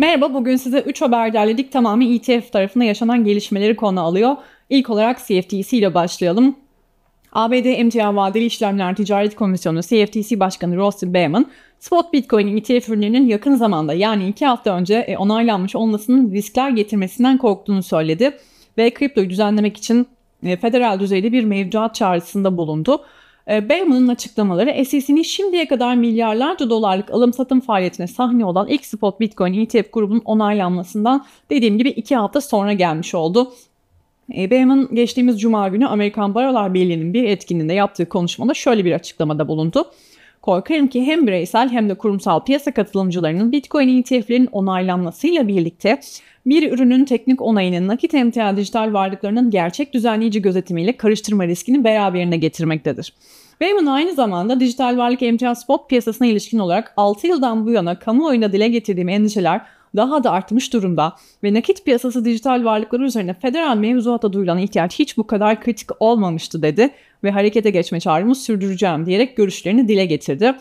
Merhaba, bugün size 3 haber derledik. Tamamen ETF tarafında yaşanan gelişmeleri konu alıyor. İlk olarak CFTC ile başlayalım. ABD Emtia Vadeli İşlemler Ticaret Komisyonu CFTC Başkanı Rossi Beyman, spot Bitcoin ETF ürünlerinin yakın zamanda yani 2 hafta önce e, onaylanmış olmasının riskler getirmesinden korktuğunu söyledi ve kriptoyu düzenlemek için e, federal düzeyde bir mevduat çağrısında bulundu. E, Beyman'ın açıklamaları SEC'nin şimdiye kadar milyarlarca dolarlık alım satım faaliyetine sahne olan ilk spot Bitcoin ETF grubunun onaylanmasından dediğim gibi iki hafta sonra gelmiş oldu. E, Beyman geçtiğimiz cuma günü Amerikan Barolar Birliği'nin bir etkinliğinde yaptığı konuşmada şöyle bir açıklamada bulundu. Korkarım ki hem bireysel hem de kurumsal piyasa katılımcılarının Bitcoin ETF'lerin onaylanmasıyla birlikte bir ürünün teknik onayını nakit emtia dijital varlıklarının gerçek düzenleyici gözetimiyle karıştırma riskini beraberine getirmektedir. Bayman aynı zamanda dijital varlık emtia spot piyasasına ilişkin olarak 6 yıldan bu yana kamuoyuna dile getirdiğim endişeler daha da artmış durumda ve nakit piyasası dijital varlıkları üzerine federal mevzuata duyulan ihtiyaç hiç bu kadar kritik olmamıştı dedi ve harekete geçme çağrımı sürdüreceğim diyerek görüşlerini dile getirdi.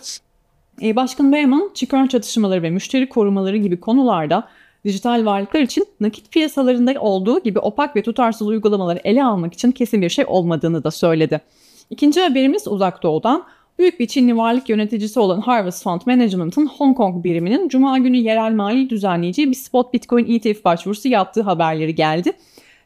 E, Başkan Beyman, çıkar çatışmaları ve müşteri korumaları gibi konularda dijital varlıklar için nakit piyasalarında olduğu gibi opak ve tutarsız uygulamaları ele almak için kesin bir şey olmadığını da söyledi. İkinci haberimiz uzak doğudan. Büyük bir Çinli varlık yöneticisi olan Harvest Fund Management'ın Hong Kong biriminin Cuma günü yerel mali düzenleyeceği bir spot Bitcoin ETF başvurusu yaptığı haberleri geldi.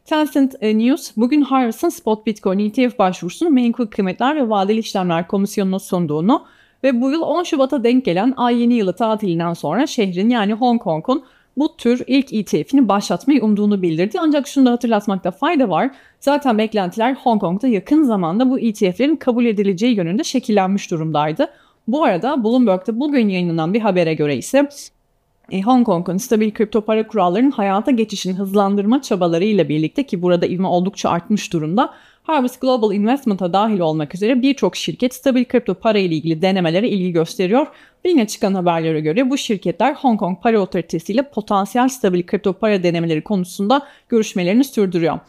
Tencent e, News bugün Harvest'ın spot Bitcoin ETF başvurusunu Menkul Kıymetler ve Vadeli İşlemler Komisyonu'na sunduğunu ve bu yıl 10 Şubat'a denk gelen ay yeni yılı tatilinden sonra şehrin yani Hong Kong'un bu tür ilk ETF'ini başlatmayı umduğunu bildirdi. Ancak şunu da hatırlatmakta fayda var. Zaten beklentiler Hong Kong'da yakın zamanda bu ETF'lerin kabul edileceği yönünde şekillenmiş durumdaydı. Bu arada Bloomberg'da bugün yayınlanan bir habere göre ise e, Hong Kong'un stabil kripto para kurallarının hayata geçişini hızlandırma çabalarıyla birlikte ki burada ivme oldukça artmış durumda Harvest Global Investment'a dahil olmak üzere birçok şirket stabil kripto para ile ilgili denemelere ilgi gösteriyor. Yine çıkan haberlere göre bu şirketler Hong Kong Para Otoritesi ile potansiyel stabil kripto para denemeleri konusunda görüşmelerini sürdürüyor.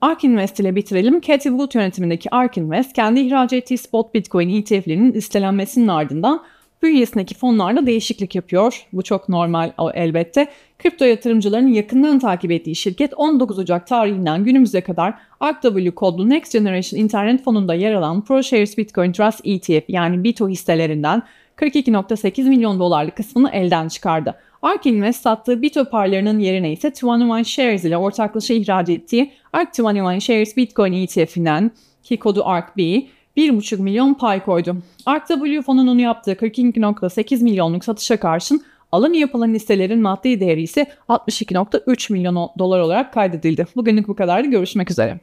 ARK Invest ile bitirelim. Cathy Wood yönetimindeki ARK Invest kendi ihraç ettiği spot Bitcoin ETF'lerinin listelenmesinin ardından bünyesindeki fonlarla değişiklik yapıyor. Bu çok normal elbette. Kripto yatırımcılarının yakından takip ettiği şirket 19 Ocak tarihinden günümüze kadar ARKW kodlu Next Generation İnternet fonunda yer alan ProShares Bitcoin Trust ETF yani BITO hisselerinden 42.8 milyon dolarlık kısmını elden çıkardı. ARK Invest sattığı BITO parlarının yerine ise 21 Shares ile ortaklaşa ihraç ettiği ARK 21 Shares Bitcoin ETF'inden ki kodu ARKB 1,5 milyon pay koydu. ARKW fonunun yaptığı 42.8 milyonluk satışa karşın alım yapılan listelerin maddi değeri ise 62.3 milyon dolar olarak kaydedildi. Bugünlük bu kadardı. Görüşmek üzere.